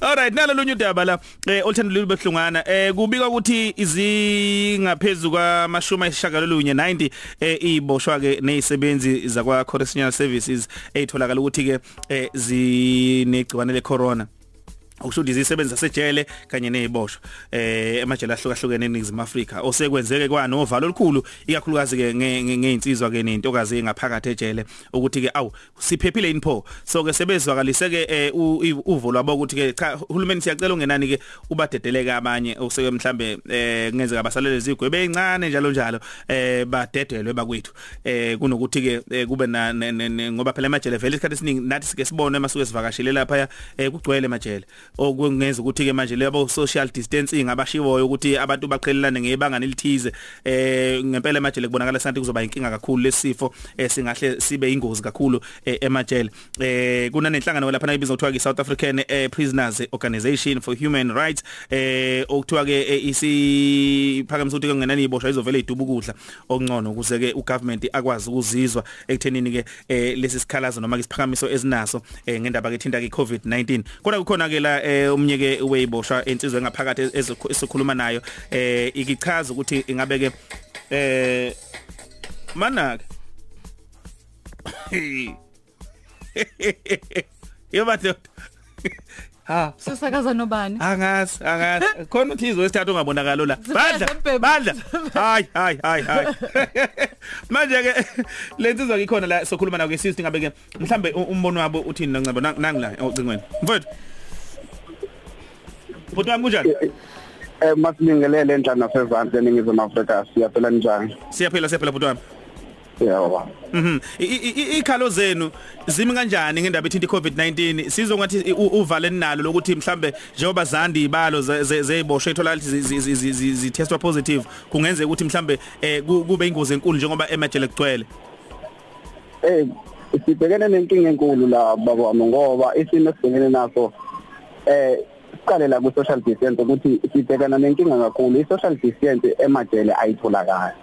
Alright nalo lunye udaba la eh olthando libehlungana eh kubika ukuthi izingaphezulu kwamashumi ayishagalolunye 90 eh iboshwa ke nezisebenzi zakwa correctional services etholakala ukuthi ke eh zinegciwane le corona ukusho ukuthi izisebenzi zasejele kanye neziboshwa eh emajele ahlukahlukene eNingizimu Afrika. Osekwenzeke kwanovalo olukhulu ikakhulukazi ke ngeinsizwa ke nentokazi engaphakathi ejele ukuthi ke awu siphephile inpho so ke sebezwakalise ke uvo lwabo ukuthi ke cha uhulumeni siyacela ungenani ke ubadedeleke abanye oseke mhlambe eh kungenzeka basalele izigwebe ezincane njalo njalo eh badedelwe bakwethu. Eh kunokuthi ke kube na ngoba phela emajele vele isikhathi esiningi nathi sike sibone masuke sivakashile lapha kugcwele emajele. Okungenza ukuthi ke manje lebo social distancing abashiwoyo ukuthi abantu baqhelelane ngebanga nelithize eh ngempela emajele kubonakala santi kuzoba inkinga kakhulu lesifo singahle sibe ingozi kakhulu emajele. Eh kunanenhlangano lapha ibizwa kuthiwa ke South African Prisoners Organization for Human Rights eh okuthiwa ke isiphakamisa ukuthi kungenani iboshwa izovela iduba ukudla okungcono ukuze ke ugovernment akwazi ukuzizwa ekuthenini ke lesi sikhalazo noma isiphakamiso ezinaso ngendaba ke thinta ke COVID-19 kodwa kukhona ke la eh umnye ke weyiboshwa insizwe ngaphakathi esikhuluma nayo eh ikichaza ukuthi ingabe ke eh manaka Yoba dodo Ha. Sisakaza nobani? Angazi angazi. Khona uthizwe wesithathu ongabonakala la. Badla badla. Hayi hayi hayi hayi. Manje ke lensizwa ikhona la sokhuluma nayo ke sister ngabe ke mhlambe umbono wabo uthini nangcebo nangila ocingweni Mfowethu. Bhuti wami kunjani? Eh masibingelele enhlana nasezantsi eningizimu Afrika siyaphela njani? Siyaphela siyaphela bhuti wami. Yebo. Mhm. Ikhalo zenu zimi kanjani ngendaba ethinta iCovid-19? Sizongathi uvale nalo lokuthi mhlambe njengoba zandi ibalo zeziboshwe ethola zi testwa positive kungenzeka ukuthi mhlambe kube ingozi enkulu njengoba emajele kugcwele. Eh sibhekene nenkinga enkulu la baba ngoba isimo esibhekene naso eh siqale la ku social distance ukuthi sibhekana nenkinga kakhulu. I social distance emajele ayitholakala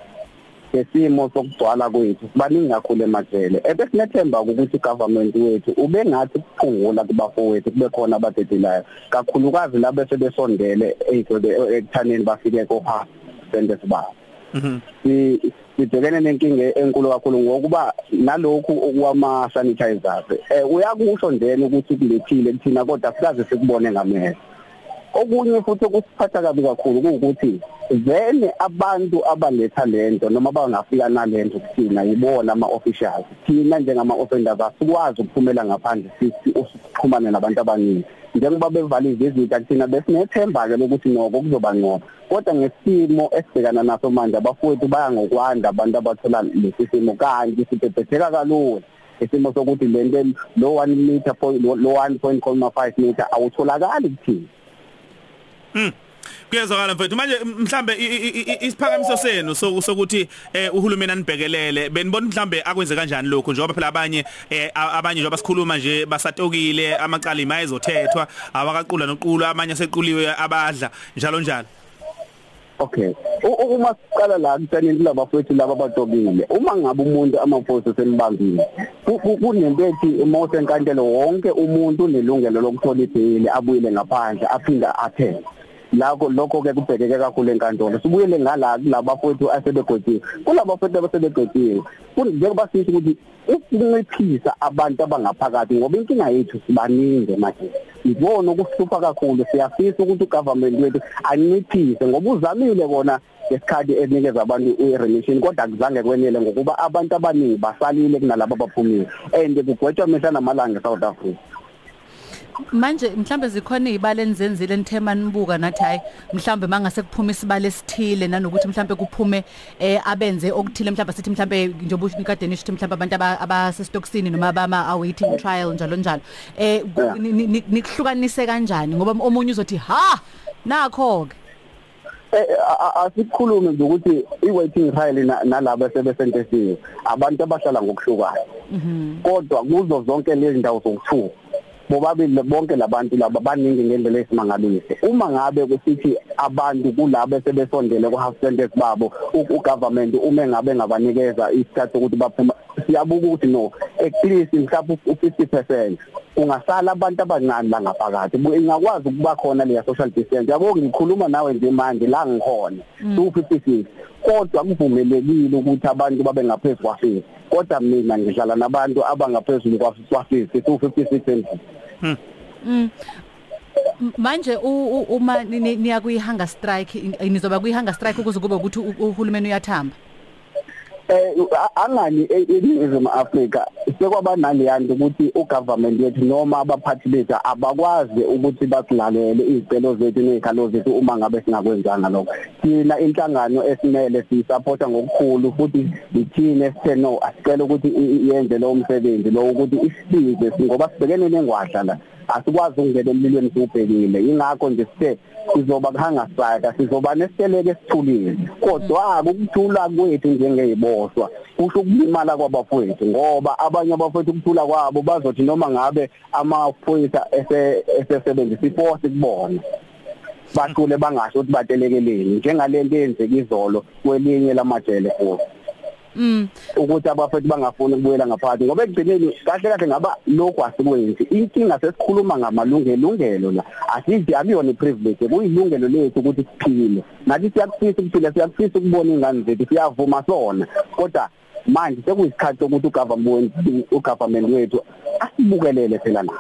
ngesimo sokugcwala kwethu baningi kakhulu emajele. Ebesinethemba ukuthi government wethu ubengathi kuphungula kubafowethu kube khona abadedelayo kakhulukazi labo sebesondele ekuthaneni bafike ko half sente sibaba si sibhekene nenkinga enkulu kakhulu ngokuba nalokhu okwama sanitizers eh uyakusho njena ukuthi kulethile kuthina kodwa sikaze sikubone ngamehlo. Okunye futhi okusiphatha kabi kakhulu ukuthi vele abantu abaletha lento noma bangafika nalento kuthina yibona ama officials thina njengama offenders asikwazi ukuphumela ngaphandle sithi usixhumane nabantu abaningi. Njengoba bevalile izinto kuthina besinethemba ke lokuthi noko kuzoba ngcono kodwa ngesimo esibhekana naso manje abafowethu baya ngokwanda abantu abathola lesi simo. Kanti sibhebhetheka kalula. Isimo sokuthi lento lo 1 meter lo 1.5 meter awutholakali kuthina. Hmm. Kuyezwakala mfethu manje mhlambe isiphakamiso senu sokuthi uhulumeni anibhekelele benibona mhlambe akwenze kanjani lokho njengoba phela abanye abanye njengoba sikhuluma nje basatokile amaqala imayezothethwa awakaqula noqulu amanye asequliwe abadla njalo njalo Okay. Uma siqala la kusaneni labafowethu laba abatobile. Uma ngabe umuntu amaphoso sembambile. Kunento ethi mose enkantolo wonke umuntu unelungelo lokuthola ibhili abuyele ngaphandle aphinda athenge. Lakho lokho ke kubhekeke kakhulu enkantolo. Sibuyele ngala kulabafowethu asebegodiwe. Kulabafowethu abasebegodiwe. Njengoba sithi ukuthi ukunciphisa abantu abangaphakathi ngoba inkinga yethu sibaningi manje. Ibona ukuhlupha kakhulu siyafisa ukuthi ugovernment wethu anciphise ngoba uzamile kona ngesikhathi enikeza abantu i-remission kodwa kuzange kwenele ngokuba abantu abaningi basalile kunalabo abaphumile and kugwetshwa mihla namalanga eSouth Africa manje mhlambe zikhona izibale enizenzile nithema nibuka nathi hayi mhlambe mangase kuphuma isibale esithile nanokuthi mhlambe kuphume eh abenze okuthile mhlambe sithi mhlambe njengoba ukade nisho mhlambe abantu abasestokisini noma abama awaiting trial njalo njalo. Eh nikuhlukanise kanjani? Ngoba omunye uzothi ha nakho ke eh asikhulume nje ukuthi i-waiting trial nalabo sebesentesiwe abantu abahlala ngokuhlukana. Kodwa kuzo zonke lezi ndawo zokuthuka bobabili bonke labantu laba baningi ngendlela esimangalise uma ngabe kusithi abantu kulabo sebesondele ku half sentence babo ugovernment uma ngabe ngabanikeza isikhathi ukuthi baphuma siyabuka ukuthi no. At least mhlawumbe u50% kungasala abantu abancane la ngaphakathi Bu- ingakwazi ukuba khona leya social distance. Yabo ngikhuluma nawe nje manje la ngikhona. 256 kodwa kuvumelekile ukuthi abantu babe ngaphezulu kwa50 kodwa mina ngihlala nabantu abangaphezulu kwa50 256 endlini. Mm. M- manje u- u- uma ni- ni- niya kuyi hunger strike in- nizoba kuyi hunger strike ukuze kube ukuthi u- uhulumeni uyathamba? Eh a- angani e- eNingizimu Afrika sekwaba naleyanto ukuthi ugovernment yethu noma abaphathi bethu abakwazi ukuthi basilalele izicelo zethu nezikhalo zethu uma ngabe singakwenzanga lokho. Thina inhlangano esimele siyisupporta ngokukhulu futhi ithine sithe no asicela ukuthi i- i- yenze lo msebenzi lo ukuthi isisize ngoba sibhekene nengwadla la asikwazi ukungena emlilweni siubhekile ingakho nje sithe sizoba kuhanga strike sizoba nesiteleke esithulile. Kodwa ukuthula kwethu njengeziboswa kusho ukulimala kwabafowethu ngoba abanye abafowethu ukuthula kwabo bazothi noma ngabe amaphoyisa ese esebenzisa iforce kubona baqule bangasho ukuthi batelekeleni njengalento eyenzeka izolo kwelinye lamajele futhi Mm. ukuthi abafethu bangafuni ukubuyela ngaphakathi ngoba ekugcineni kahle kahle ngaba lokhu asikwenzi. Inkinga sesikhuluma ngamalungelo ungelo la. Asithi akuyona iprivilege kuyilungelo lethu ukuthi siphile. Nathi siyakufisa ukuphila siyakufisa ukubona ingane zethu siyavuma sona. Kodwa manje sekuyisikhathi sokuthi ugovernment ugovernment wethu asibukelele phela na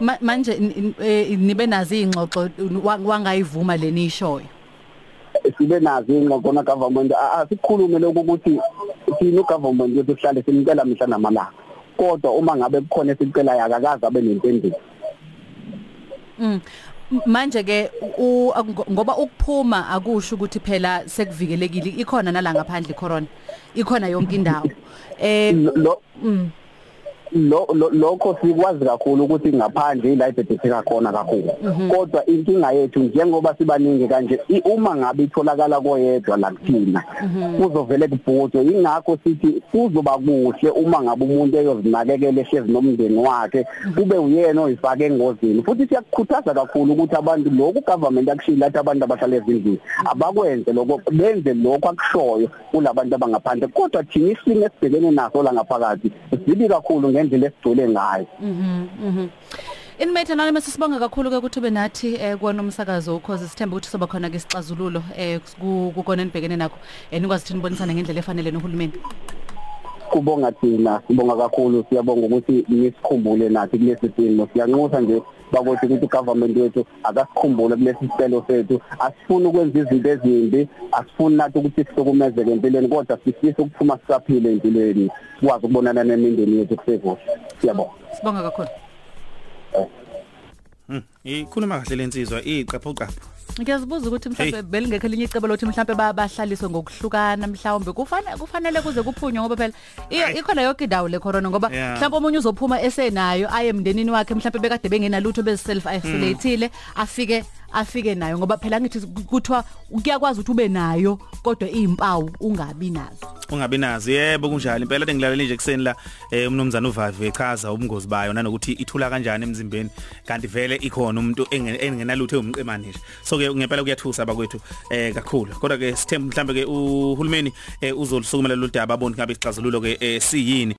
Ma- manje n- n- eh, nibe nazi ingxoxo wa- wangayivuma lenishoyo sibe nazo ingxoxo na government asikhulume lokho ukuthi thina ugovernment wethu sihlale simcela mihla namalanga. Kodwa uma ngabe kukhona esicela yakakazi abe nempendulo Mm. Manje ke ngoba ukuphuma akusho ukuthi phela sekuvikelekile ikhona nala ngaphandle icorona ikhona yonke indawo. Eh lo mm. lo lo- lokho sikwazi kakhulu ukuthi ngaphandle ila ibhedetheka khona kakhulu. Kodwa inkinga yethu njengoba sibaningi kanje i- uma ngabe itholakala koyedwa la kuthina kuzovele kubhutshwe ingakho sithi kuzoba kuhle uma ngabe umuntu eyozinakekela ehlezi nomndeni wakhe kube uyena oyifaka engozini. Futhi siyakukhuthaza kakhulu ukuthi abantu lokhu government akushila athi abantu abahlala ezindlini abakwenze lokho benze lokho akushoyo kulabantu abangaphandle. Kodwa thina isimo esibhekene naso la ngaphakathi sibi kakhulu ngendlela esigcwele ngayo Mhm mhm Inmate nami sisibonga kakhulu ke ukuthi ube nathi eh kuona umsakazo ukhoze sithemba ukuthi soba khona ke isixazululo eh ku- kukona enibhekene nakho eh nikwazi ukuthi nibonisane ngendlela efanele nohulumeni kubonga thina sibonga kakhulu siyabonga ukuthi nisikhumbule nathi kulesi simo. Siyanxusa nje bakothi ukuthi ugovernment wethu akasikhumbule kulesi sicelo sethu. Asifuni ukwenza izinto ezimbi asifuni nathi ukuthi sihlukumezeke empilweni kodwa sifisa ukuphuma sisaphile empilweni. Sikwazi ukubonana nemindeni yethu kusekuhle siyabonga. Sibonga kakhulu. Hmm, ikhuluma kahle lensizwa iqapho qapho. Ngiyazibuza ukuthi mhlawumbe belingekho elinye icebo lothi mhlawumbe ba- bahlaliswe ngokuhlukana mhlawumbe. Kufanele kufanele kuze kuphunywe ngoba phela iyo ikhona yonke indawo le corona ngoba Yeah. mhlawumbe omunye uzophuma esenayo aye emndenini wakhe mhlawumbe bekade bengenalutho bez self isolateile afike afike nayo ngoba phela ngithi kuthiwa kuyakwazi ukuthi ube nayo kodwa izimpawu ungabi nazo. Ungabi nazi yebo kunjalo. Impela bengilalele nje kuseni la eh, umnomzana uvavi echaza ubungozi bayo nanokuthi ithula kanjani emzimbeni kanti vele ikhona umuntu enge- engenalutho umqemane nje so ke ngempela kuyathusa abakwethu eh kakhulu. Kodwa ke sithemba mhlambe ke uhulumeni eh, uzolisukumela lolu daba abone ngabe isixazululo ke eh, siyini.